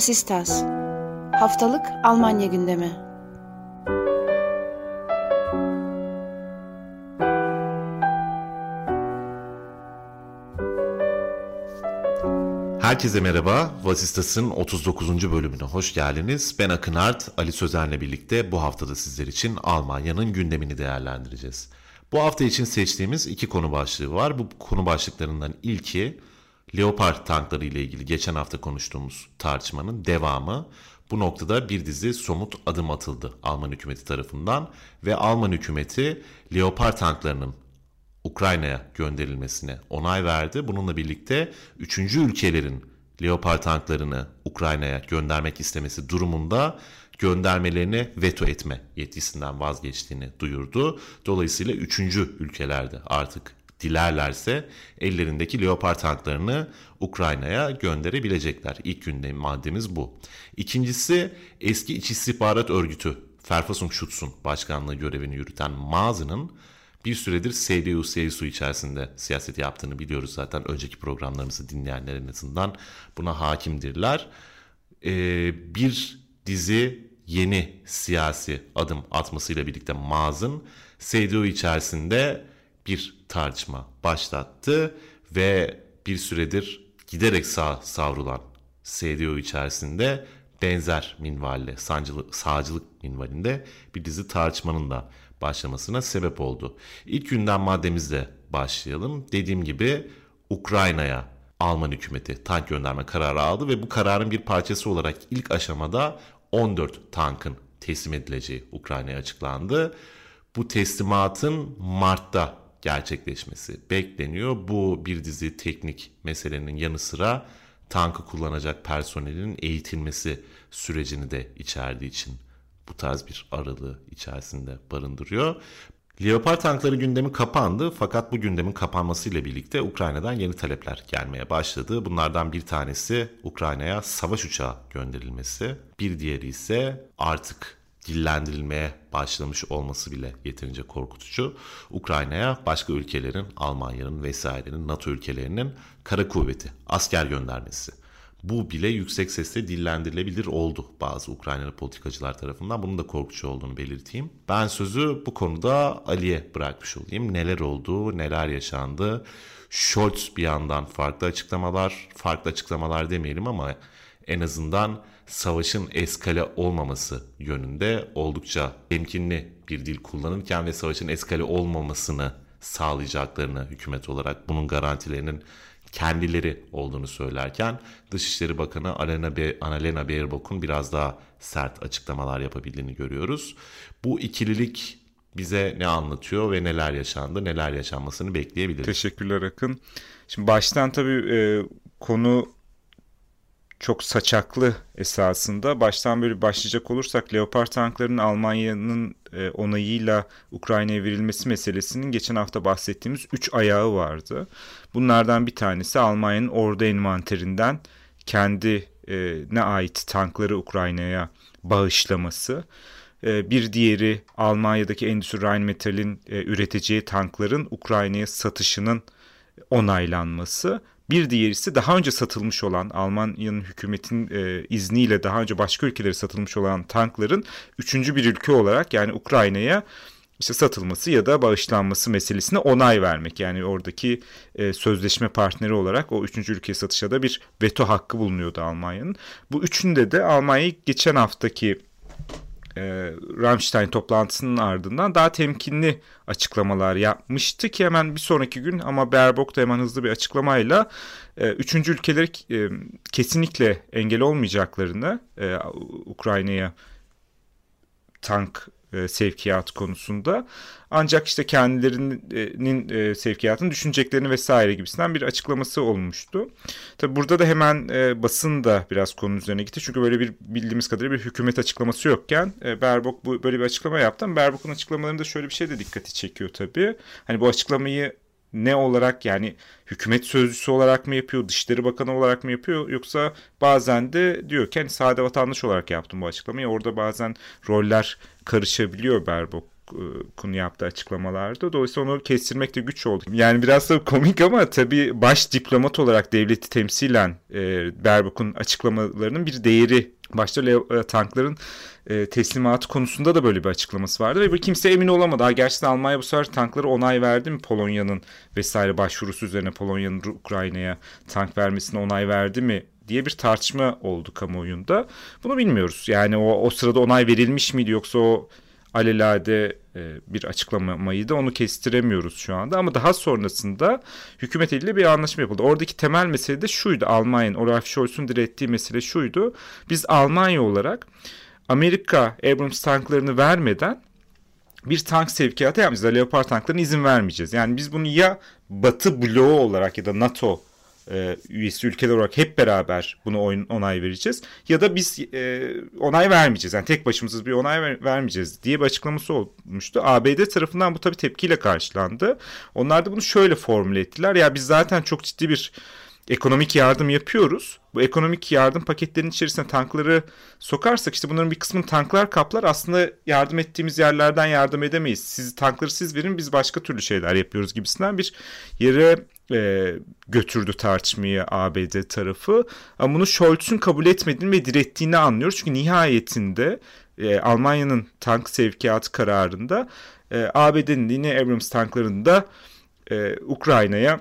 Vasistas Haftalık Almanya gündemi Herkese merhaba. Vasistas'ın 39. bölümüne hoş geldiniz. Ben Akın Art, Ali Sözen'le birlikte bu haftada sizler için Almanya'nın gündemini değerlendireceğiz. Bu hafta için seçtiğimiz iki konu başlığı var. Bu konu başlıklarından ilki Leopard tankları ile ilgili geçen hafta konuştuğumuz tartışmanın devamı. Bu noktada bir dizi somut adım atıldı Alman hükümeti tarafından ve Alman hükümeti Leopard tanklarının Ukrayna'ya gönderilmesine onay verdi. Bununla birlikte üçüncü ülkelerin Leopard tanklarını Ukrayna'ya göndermek istemesi durumunda göndermelerini veto etme yetkisinden vazgeçtiğini duyurdu. Dolayısıyla üçüncü ülkelerde artık dilerlerse ellerindeki Leopard tanklarını Ukrayna'ya gönderebilecekler. İlk gündem maddemiz bu. İkincisi eski İç İstihbarat Örgütü Verfassungsschutz'un başkanlığı görevini yürüten Mazen'ın bir süredir CDU, CSU içerisinde siyaset yaptığını biliyoruz zaten. Önceki programlarımızı dinleyenler en azından buna hakimdirler. Ee, bir dizi yeni siyasi adım atmasıyla birlikte Maz'ın CDU içerisinde bir tartışma başlattı ve bir süredir giderek sağ savrulan CDU içerisinde benzer minvalle, sancılı, sağcılık minvalinde bir dizi tartışmanın da başlamasına sebep oldu. İlk günden maddemizle başlayalım. Dediğim gibi Ukrayna'ya Alman hükümeti tank gönderme kararı aldı ve bu kararın bir parçası olarak ilk aşamada 14 tankın teslim edileceği Ukrayna'ya açıklandı. Bu teslimatın Mart'ta gerçekleşmesi bekleniyor. Bu bir dizi teknik meselenin yanı sıra tankı kullanacak personelin eğitilmesi sürecini de içerdiği için bu tarz bir aralığı içerisinde barındırıyor. Leopard tankları gündemi kapandı fakat bu gündemin kapanmasıyla birlikte Ukrayna'dan yeni talepler gelmeye başladı. Bunlardan bir tanesi Ukrayna'ya savaş uçağı gönderilmesi. Bir diğeri ise artık dillendirilmeye başlamış olması bile yeterince korkutucu. Ukrayna'ya başka ülkelerin, Almanya'nın vesairenin, NATO ülkelerinin kara kuvveti, asker göndermesi. Bu bile yüksek sesle dillendirilebilir oldu bazı Ukraynalı politikacılar tarafından. Bunun da korkutucu olduğunu belirteyim. Ben sözü bu konuda Ali'ye bırakmış olayım. Neler oldu, neler yaşandı. Scholz bir yandan farklı açıklamalar, farklı açıklamalar demeyelim ama en azından savaşın eskale olmaması yönünde oldukça temkinli bir dil kullanırken ve savaşın eskale olmamasını sağlayacaklarını hükümet olarak bunun garantilerinin kendileri olduğunu söylerken Dışişleri Bakanı Alena, Be Annalena Baerbock'un biraz daha sert açıklamalar yapabildiğini görüyoruz. Bu ikililik bize ne anlatıyor ve neler yaşandı, neler yaşanmasını bekleyebiliriz. Teşekkürler Akın. Şimdi baştan tabii e, konu çok saçaklı esasında. Baştan böyle başlayacak olursak Leopard tanklarının Almanya'nın e, onayıyla Ukrayna'ya verilmesi meselesinin geçen hafta bahsettiğimiz 3 ayağı vardı. Bunlardan bir tanesi Almanya'nın ordu envanterinden kendi e, ne ait tankları Ukrayna'ya bağışlaması. E, bir diğeri Almanya'daki Endüstri Rheinmetall'in üreteceği tankların Ukrayna'ya satışının onaylanması. Bir diğerisi daha önce satılmış olan Almanya'nın hükümetin e, izniyle daha önce başka ülkelere satılmış olan tankların üçüncü bir ülke olarak yani Ukrayna'ya işte satılması ya da bağışlanması meselesine onay vermek. Yani oradaki e, sözleşme partneri olarak o üçüncü ülkeye satışa da bir veto hakkı bulunuyordu Almanya'nın. Bu üçünde de Almanya geçen haftaki e, Ramstein toplantısının ardından daha temkinli açıklamalar yapmıştı ki hemen bir sonraki gün ama Baerbock da hemen hızlı bir açıklamayla e, üçüncü ülkeleri e, kesinlikle engel olmayacaklarını e, Ukrayna'ya tank e, sevkiyat konusunda. Ancak işte kendilerinin e, sevkiyatını düşüneceklerini vesaire gibisinden bir açıklaması olmuştu. Tabi burada da hemen e, basın da biraz konunun üzerine gitti. Çünkü böyle bir bildiğimiz kadarıyla bir hükümet açıklaması yokken e, Berbok bu, böyle bir açıklama yaptı. Berbok'un açıklamalarında şöyle bir şey de dikkati çekiyor tabii. Hani bu açıklamayı ne olarak yani hükümet sözcüsü olarak mı yapıyor, Dışişleri Bakanı olarak mı yapıyor yoksa bazen de diyor ki hani sade vatandaş olarak yaptım bu açıklamayı. Orada bazen roller karışabiliyor Berbok konu yaptığı açıklamalarda. Dolayısıyla onu kestirmek de güç oldu. Yani biraz da komik ama tabii baş diplomat olarak devleti temsilen e, Berbuk'un açıklamalarının bir değeri başta Leo, tankların e, teslimatı konusunda da böyle bir açıklaması vardı ve kimse emin olamadı. Ha, gerçekten Almanya bu sefer tankları onay verdi mi Polonya'nın vesaire başvurusu üzerine Polonya'nın Ukrayna'ya tank vermesine onay verdi mi diye bir tartışma oldu kamuoyunda. Bunu bilmiyoruz. Yani o, o sırada onay verilmiş miydi yoksa o alelade e, bir açıklamayı da onu kestiremiyoruz şu anda. Ama daha sonrasında hükümet eliyle bir anlaşma yapıldı. Oradaki temel mesele de şuydu. Almanya'nın, Olaf Scholz'un direttiği mesele şuydu. Biz Almanya olarak Amerika Abrams tanklarını vermeden bir tank sevkiyatı yapmayacağız. Leopard tanklarına izin vermeyeceğiz. Yani biz bunu ya Batı bloğu olarak ya da NATO e, üyesi ülkeler olarak hep beraber bunu onay vereceğiz. Ya da biz e, onay vermeyeceğiz. Yani tek başımıza bir onay ver, vermeyeceğiz diye bir açıklaması olmuştu. ABD tarafından bu tabii tepkiyle karşılandı. Onlar da bunu şöyle formüle ettiler. Ya biz zaten çok ciddi bir ekonomik yardım yapıyoruz. Bu ekonomik yardım paketlerinin içerisine tankları sokarsak işte bunların bir kısmını tanklar kaplar. Aslında yardım ettiğimiz yerlerden yardım edemeyiz. Siz tankları siz verin biz başka türlü şeyler yapıyoruz gibisinden bir yere e, götürdü tartışmayı ABD tarafı. Ama bunu Scholz'un kabul etmediğini ve direttiğini anlıyoruz. Çünkü nihayetinde e, Almanya'nın tank sevkiyatı kararında e, ABD'nin yine Abrams tanklarını da e, Ukrayna'ya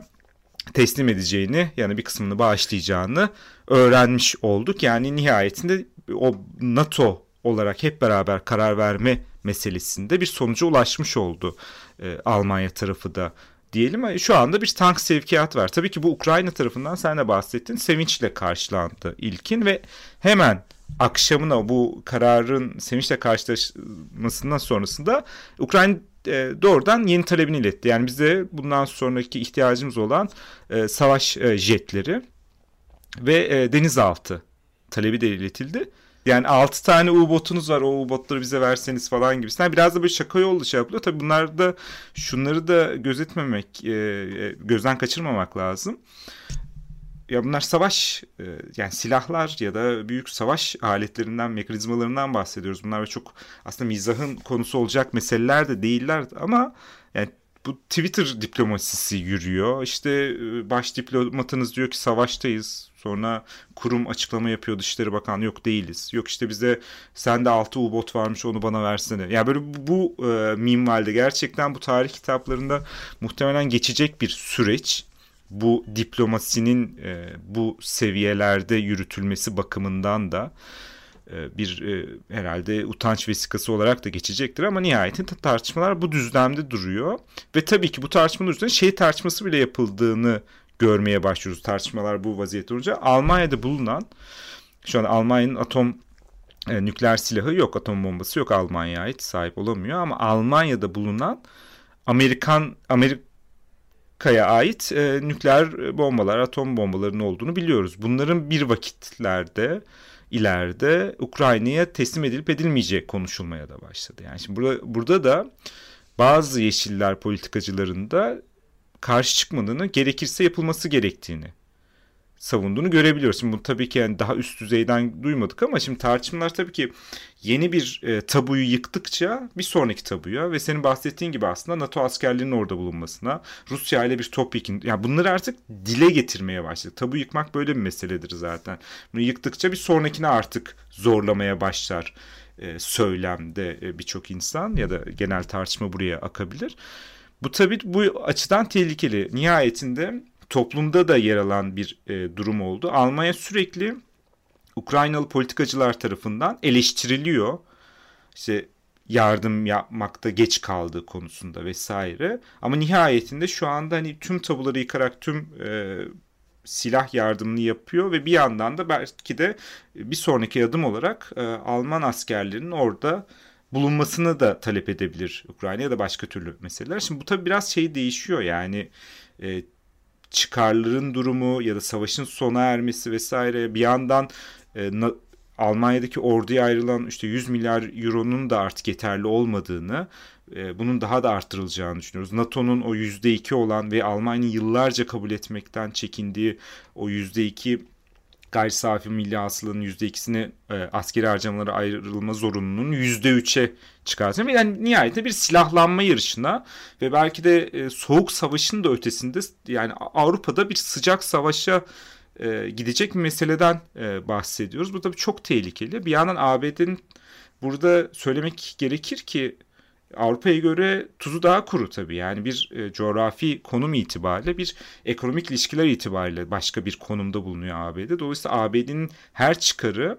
teslim edeceğini yani bir kısmını bağışlayacağını öğrenmiş olduk. Yani nihayetinde o NATO olarak hep beraber karar verme meselesinde bir sonuca ulaşmış oldu e, Almanya tarafı da diyelim. Şu anda bir tank sevkiyat var. Tabii ki bu Ukrayna tarafından sen de bahsettin. Sevinçle karşılandı ilkin ve hemen akşamına bu kararın sevinçle karşılaşmasından sonrasında Ukrayna e, doğrudan yeni talebini iletti. Yani bize bundan sonraki ihtiyacımız olan e, savaş e, jetleri ve denizaltı talebi de iletildi. Yani 6 tane U-botunuz var o U-botları bize verseniz falan gibisinden. Biraz da böyle şaka yollu şey yapılıyor. Tabii bunlar da şunları da gözetmemek, e, e, gözden kaçırmamak lazım. Ya bunlar savaş e, yani silahlar ya da büyük savaş aletlerinden, mekanizmalarından bahsediyoruz. Bunlar çok aslında mizahın konusu olacak meseleler de değiller ama yani bu Twitter diplomasisi yürüyor. İşte e, baş diplomatınız diyor ki savaştayız. Sonra kurum açıklama yapıyor Dışişleri Bakanı yok değiliz. Yok işte bize sende 6 U-bot varmış onu bana versene. Yani böyle bu, e, minvalde gerçekten bu tarih kitaplarında muhtemelen geçecek bir süreç. Bu diplomasinin e, bu seviyelerde yürütülmesi bakımından da e, bir e, herhalde utanç vesikası olarak da geçecektir ama nihayetinde tartışmalar bu düzlemde duruyor ve tabii ki bu tartışmanın üzerine şey tartışması bile yapıldığını görmeye başlıyoruz tartışmalar bu vaziyette olunca Almanya'da bulunan şu an Almanya'nın atom e, nükleer silahı yok atom bombası yok Almanya'ya ait sahip olamıyor ama Almanya'da bulunan Amerikan Amerika'ya ait e, nükleer bombalar atom bombalarının olduğunu biliyoruz. Bunların bir vakitlerde ileride Ukrayna'ya teslim edilip edilmeyeceği konuşulmaya da başladı. Yani şimdi burada, burada da bazı yeşiller politikacılarında karşı çıkmadığını, gerekirse yapılması gerektiğini savunduğunu görebiliyoruz. Şimdi bunu tabii ki yani daha üst düzeyden duymadık ama şimdi tartışmalar tabii ki yeni bir e, tabuyu yıktıkça bir sonraki tabuya ve senin bahsettiğin gibi aslında NATO askerlerinin orada bulunmasına, Rusya ile bir topyekun yani bunları artık dile getirmeye başladı. Tabu yıkmak böyle bir meseledir zaten. Bunu yıktıkça bir sonrakine artık zorlamaya başlar e, söylemde e, birçok insan ya da genel tartışma buraya akabilir. Bu tabii bu açıdan tehlikeli. Nihayetinde toplumda da yer alan bir e, durum oldu. Almanya sürekli Ukraynalı politikacılar tarafından eleştiriliyor. İşte yardım yapmakta geç kaldığı konusunda vesaire. Ama nihayetinde şu anda hani tüm tabuları yıkarak tüm e, silah yardımını yapıyor ve bir yandan da belki de bir sonraki adım olarak e, Alman askerlerinin orada bulunmasını da talep edebilir Ukrayna ya da başka türlü meseleler. Şimdi bu tabii biraz şey değişiyor yani e, çıkarların durumu ya da savaşın sona ermesi vesaire bir yandan e, na, Almanya'daki orduya ayrılan işte 100 milyar euronun da artık yeterli olmadığını e, bunun daha da arttırılacağını düşünüyoruz. NATO'nun o %2 olan ve Almanya'nın yıllarca kabul etmekten çekindiği o %2 gayri safi milli hasılanın %2'sini e, askeri harcamalara ayrılma zorunluluğunun %3'e çıkartıyor. Yani nihayetinde bir silahlanma yarışına ve belki de e, soğuk savaşın da ötesinde yani Avrupa'da bir sıcak savaşa e, gidecek bir meseleden e, bahsediyoruz. Bu tabii çok tehlikeli. Bir yandan ABD'nin burada söylemek gerekir ki Avrupa'ya göre tuzu daha kuru tabii. Yani bir e, coğrafi konum itibariyle bir ekonomik ilişkiler itibariyle başka bir konumda bulunuyor ABD. Dolayısıyla ABD'nin her çıkarı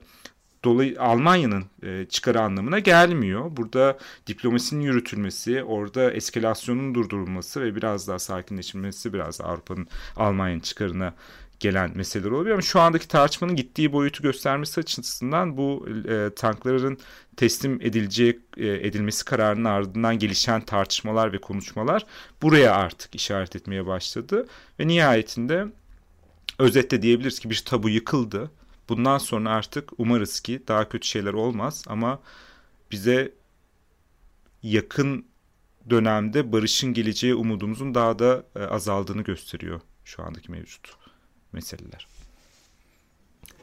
dolayı Almanya'nın e, çıkarı anlamına gelmiyor. Burada diplomasinin yürütülmesi, orada eskalasyonun durdurulması ve biraz daha sakinleşilmesi biraz Avrupa'nın Almanya'nın çıkarına gelen meseleler olabilir ama şu andaki tartışmanın gittiği boyutu göstermesi açısından bu e, tankların teslim edileceği e, edilmesi kararının ardından gelişen tartışmalar ve konuşmalar buraya artık işaret etmeye başladı ve nihayetinde özetle diyebiliriz ki bir tabu yıkıldı. Bundan sonra artık umarız ki daha kötü şeyler olmaz ama bize yakın dönemde barışın geleceği umudumuzun daha da e, azaldığını gösteriyor şu andaki mevcut meseleler.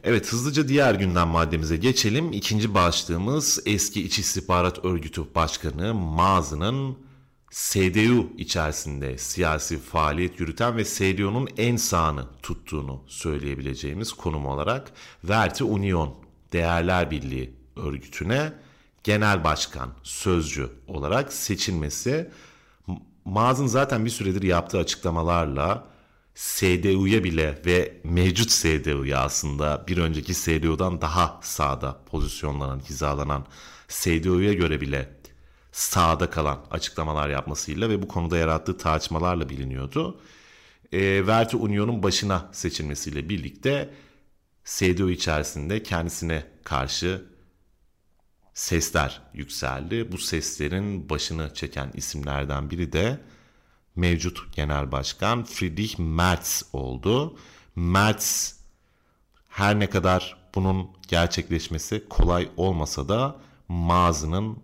Evet hızlıca diğer gündem maddemize geçelim. İkinci başlığımız eski İç İstihbarat Örgütü Başkanı Mazı'nın SDU içerisinde siyasi faaliyet yürüten ve SDU'nun en sağını tuttuğunu söyleyebileceğimiz konum olarak Verti Union Değerler Birliği örgütüne genel başkan, sözcü olarak seçilmesi Maz'ın zaten bir süredir yaptığı açıklamalarla SDU'ya bile ve mevcut SDU'ya aslında bir önceki SDU'dan daha sağda pozisyonlanan, hizalanan SDU'ya göre bile sağda kalan açıklamalar yapmasıyla ve bu konuda yarattığı tartışmalarla biliniyordu. E, Verti Union'un başına seçilmesiyle birlikte SDU içerisinde kendisine karşı sesler yükseldi. Bu seslerin başını çeken isimlerden biri de mevcut genel başkan Friedrich Merz oldu. Merz her ne kadar bunun gerçekleşmesi kolay olmasa da mağazının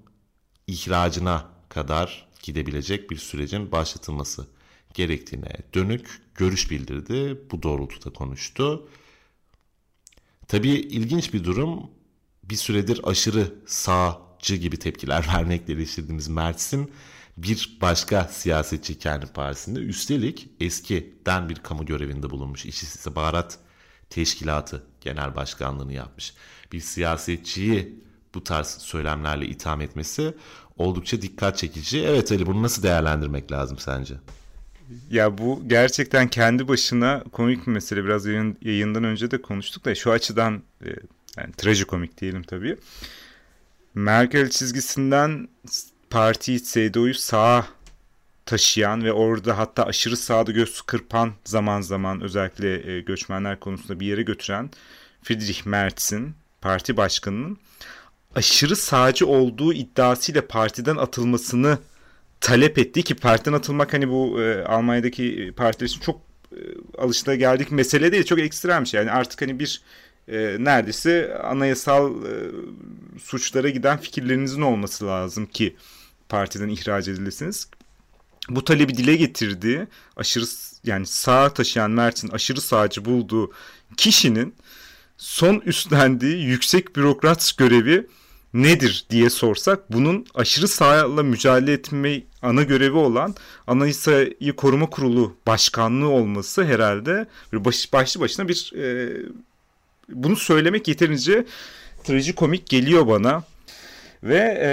ihracına kadar gidebilecek bir sürecin başlatılması gerektiğine dönük görüş bildirdi. Bu doğrultuda konuştu. Tabii ilginç bir durum bir süredir aşırı sağcı gibi tepkiler vermekle eleştirdiğimiz Mertz'in bir başka siyasetçi kendi partisinde üstelik eskiden bir kamu görevinde bulunmuş İç İstihbarat Teşkilatı Genel Başkanlığını yapmış. Bir siyasetçiyi bu tarz söylemlerle itham etmesi oldukça dikkat çekici. Evet Ali bunu nasıl değerlendirmek lazım sence? Ya bu gerçekten kendi başına komik bir mesele. Biraz yayın, yayından önce de konuştuk da şu açıdan e, yani trajikomik diyelim tabii. Merkel çizgisinden partiyi CDU'yu sağa taşıyan ve orada hatta aşırı sağda göz kırpan zaman zaman özellikle e, göçmenler konusunda bir yere götüren Friedrich Merz'in parti başkanının aşırı sağcı olduğu iddiasıyla partiden atılmasını talep ettiği ki partiden atılmak hani bu e, Almanya'daki partiler için çok e, alışıla geldik mesele değil çok ekstrem şey. Yani artık hani bir e, neredeyse anayasal e, suçlara giden fikirlerinizin olması lazım ki partiden ihraç edilirsiniz. Bu talebi dile getirdiği aşırı yani sağa taşıyan Mert'in aşırı sağcı bulduğu kişinin son üstlendiği yüksek bürokrat görevi nedir diye sorsak bunun aşırı sağla mücadele etme ana görevi olan Anayasayı Koruma Kurulu başkanlığı olması herhalde baş, başlı başına bir e, bunu söylemek yeterince trajikomik geliyor bana ve e,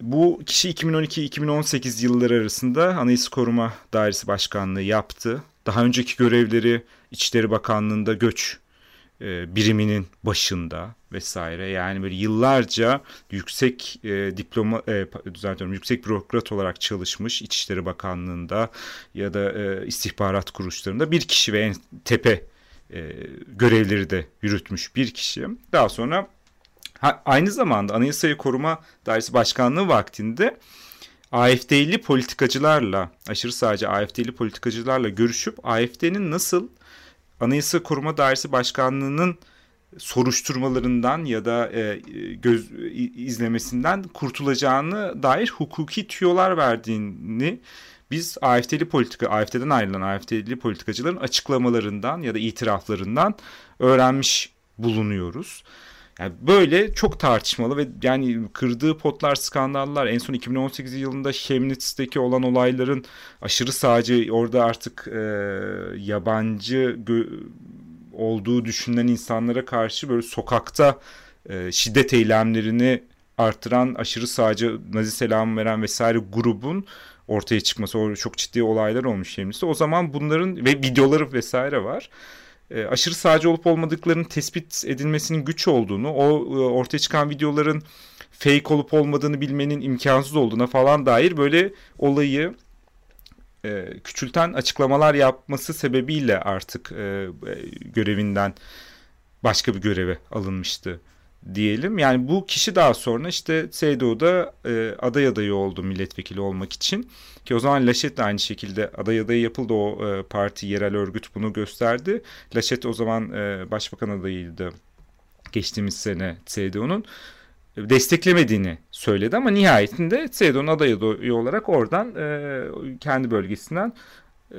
bu kişi 2012-2018 yılları arasında Anayasa Koruma Dairesi Başkanlığı yaptı. Daha önceki görevleri İçişleri Bakanlığı'nda göç e, biriminin başında vesaire. Yani böyle yıllarca yüksek e, diploma e, düzeltiyorum yüksek bürokrat olarak çalışmış İçişleri Bakanlığı'nda ya da e, istihbarat kuruluşlarında bir kişi ve en tepe e, görevleri de yürütmüş bir kişi. Daha sonra Ha, aynı zamanda Anayasayı Koruma Dairesi Başkanlığı vaktinde AFD'li politikacılarla, aşırı sadece AFD'li politikacılarla görüşüp AFD'nin nasıl Anayasa Koruma Dairesi Başkanlığı'nın soruşturmalarından ya da e, göz izlemesinden kurtulacağını dair hukuki tüyolar verdiğini biz AFD'li politika, AFD'den ayrılan AFD'li politikacıların açıklamalarından ya da itiraflarından öğrenmiş bulunuyoruz. Yani böyle çok tartışmalı ve yani kırdığı potlar, skandallar en son 2018 yılında Chemnitz'teki olan olayların aşırı sağcı orada artık e, yabancı olduğu düşünülen insanlara karşı böyle sokakta e, şiddet eylemlerini artıran aşırı sağcı nazi selamı veren vesaire grubun ortaya çıkması çok ciddi olaylar olmuş Chemnitz'te. O zaman bunların ve videoları vesaire var e, aşırı sağcı olup olmadıklarının tespit edilmesinin güç olduğunu, o e, ortaya çıkan videoların fake olup olmadığını bilmenin imkansız olduğuna falan dair böyle olayı e, küçülten açıklamalar yapması sebebiyle artık e, e görevinden başka bir göreve alınmıştı diyelim. Yani bu kişi daha sonra işte CDU'da e, aday adayı oldu milletvekili olmak için. Ki o zaman Laşet de aynı şekilde aday adayı yapıldı o e, parti yerel örgüt bunu gösterdi. Laşet o zaman e, başbakan adayıydı geçtiğimiz sene CDU'nun desteklemediğini söyledi ama nihayetinde CDU'nun aday adayı olarak oradan e, kendi bölgesinden e,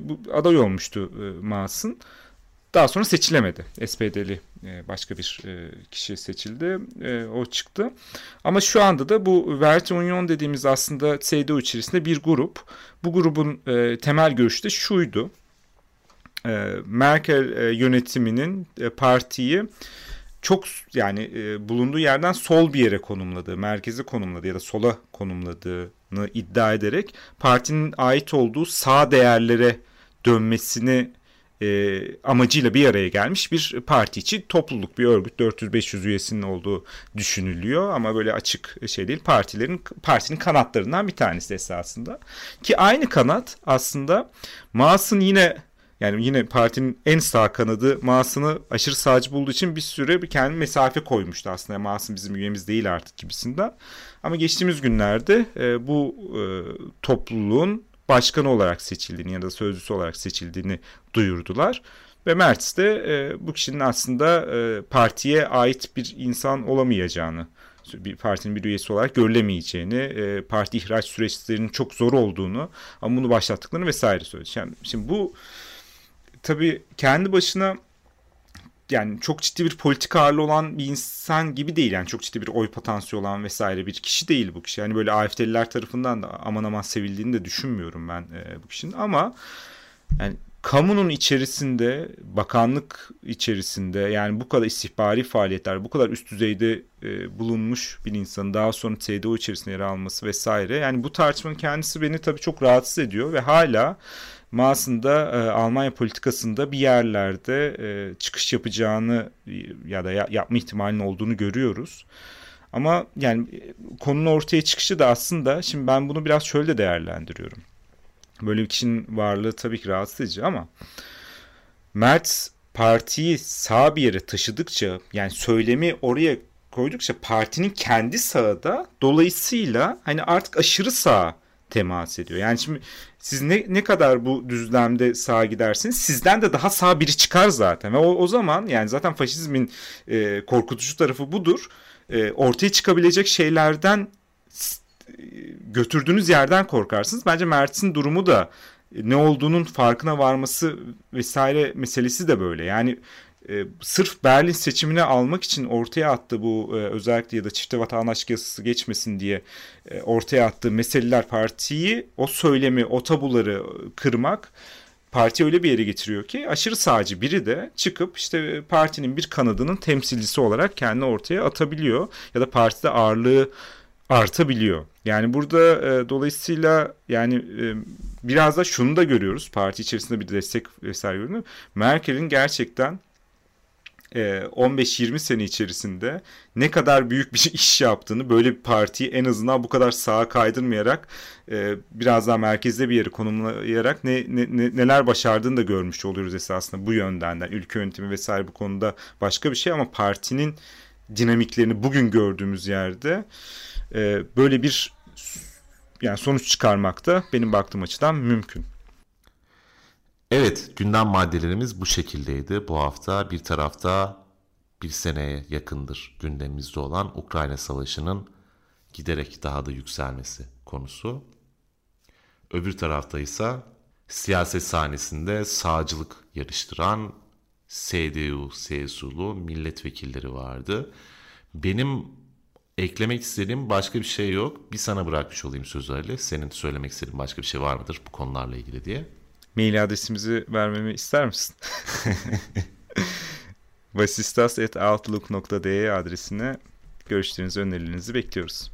bu aday olmuştu e, Maas'ın. Daha sonra seçilemedi. SPD'li e, başka bir e, kişi seçildi. E, o çıktı. Ama şu anda da bu Verte Union dediğimiz aslında CDU içerisinde bir grup. Bu grubun temel görüşü de şuydu. Merkel yönetiminin partiyi çok yani bulunduğu yerden sol bir yere konumladığı, merkeze konumladığı ya da sola konumladığını iddia ederek partinin ait olduğu sağ değerlere dönmesini e, amacıyla bir araya gelmiş bir parti içi topluluk bir örgüt 400-500 üyesinin olduğu düşünülüyor ama böyle açık şey değil partilerin partinin kanatlarından bir tanesi esasında ki aynı kanat aslında Maas'ın yine yani yine partinin en sağ kanadı Maas'ını aşırı sağcı bulduğu için bir süre bir kendi mesafe koymuştu aslında. Maas'ın bizim üyemiz değil artık gibisinden. Ama geçtiğimiz günlerde e, bu e, topluluğun başkanı olarak seçildiğini ya da sözcüsü olarak seçildiğini duyurdular. Ve Mertz de e, bu kişinin aslında e, partiye ait bir insan olamayacağını, bir partinin bir üyesi olarak görülemeyeceğini, e, parti ihraç süreçlerinin çok zor olduğunu ama bunu başlattıklarını vesaire söyledi. Yani şimdi bu tabii kendi başına yani çok ciddi bir politik ağırlığı olan bir insan gibi değil. Yani çok ciddi bir oy potansiyeli olan vesaire bir kişi değil bu kişi. Yani böyle AFD'liler tarafından da aman aman sevildiğini de düşünmüyorum ben e, bu kişinin. Ama yani kamunun içerisinde, bakanlık içerisinde yani bu kadar istihbari faaliyetler, bu kadar üst düzeyde e, bulunmuş bir insanın daha sonra TDO içerisinde yer alması vesaire. Yani bu tartışmanın kendisi beni tabii çok rahatsız ediyor ve hala Maas'ında e, Almanya politikasında bir yerlerde e, çıkış yapacağını ya da ya, yapma ihtimalinin olduğunu görüyoruz. Ama yani e, konunun ortaya çıkışı da aslında şimdi ben bunu biraz şöyle değerlendiriyorum. Böyle bir kişinin varlığı tabii ki rahatsız edici ama Merz partiyi sağ bir yere taşıdıkça yani söylemi oraya koydukça partinin kendi sağı da dolayısıyla hani artık aşırı sağ temas ediyor. Yani şimdi siz ne, ne kadar bu düzlemde sağa gidersiniz sizden de daha sağ biri çıkar zaten. Ve o, o zaman yani zaten faşizmin e, korkutucu tarafı budur. E, ortaya çıkabilecek şeylerden e, götürdüğünüz yerden korkarsınız. Bence Mert'in durumu da ne olduğunun farkına varması vesaire meselesi de böyle. Yani e, sırf Berlin seçimini almak için ortaya attı bu e, özellikle ya da çifte vatandaşlık yasası geçmesin diye e, ortaya attığı meseleler partiyi o söylemi o tabuları kırmak parti öyle bir yere getiriyor ki aşırı sağcı biri de çıkıp işte partinin bir kanadının temsilcisi olarak kendini ortaya atabiliyor ya da partide ağırlığı artabiliyor. Yani burada e, dolayısıyla yani e, biraz da şunu da görüyoruz. Parti içerisinde bir destek vesaire görünüyor. Merkel'in gerçekten 15-20 e, sene içerisinde ne kadar büyük bir iş yaptığını böyle bir partiyi en azından bu kadar sağa kaydırmayarak e, biraz daha merkezde bir yere konumlayarak ne, ne, neler başardığını da görmüş oluyoruz esasında bu yönden. Yani ülke yönetimi vesaire bu konuda başka bir şey ama partinin dinamiklerini bugün gördüğümüz yerde e, böyle bir yani sonuç çıkarmak da benim baktığım açıdan mümkün. Evet, gündem maddelerimiz bu şekildeydi. Bu hafta bir tarafta bir seneye yakındır gündemimizde olan Ukrayna Savaşı'nın giderek daha da yükselmesi konusu. Öbür tarafta ise siyaset sahnesinde sağcılık yarıştıran CDU, CSU'lu milletvekilleri vardı. Benim eklemek istediğim başka bir şey yok. Bir sana bırakmış olayım sözü. Senin söylemek istediğin başka bir şey var mıdır bu konularla ilgili diye. Mail adresimizi vermemi ister misin? vasistas.outlook.de adresine görüşlerinizi, önerilerinizi bekliyoruz.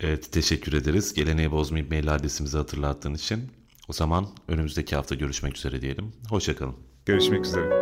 Evet teşekkür ederiz. Geleneği bozmayıp mail adresimizi hatırlattığın için. O zaman önümüzdeki hafta görüşmek üzere diyelim. Hoşçakalın. Görüşmek üzere.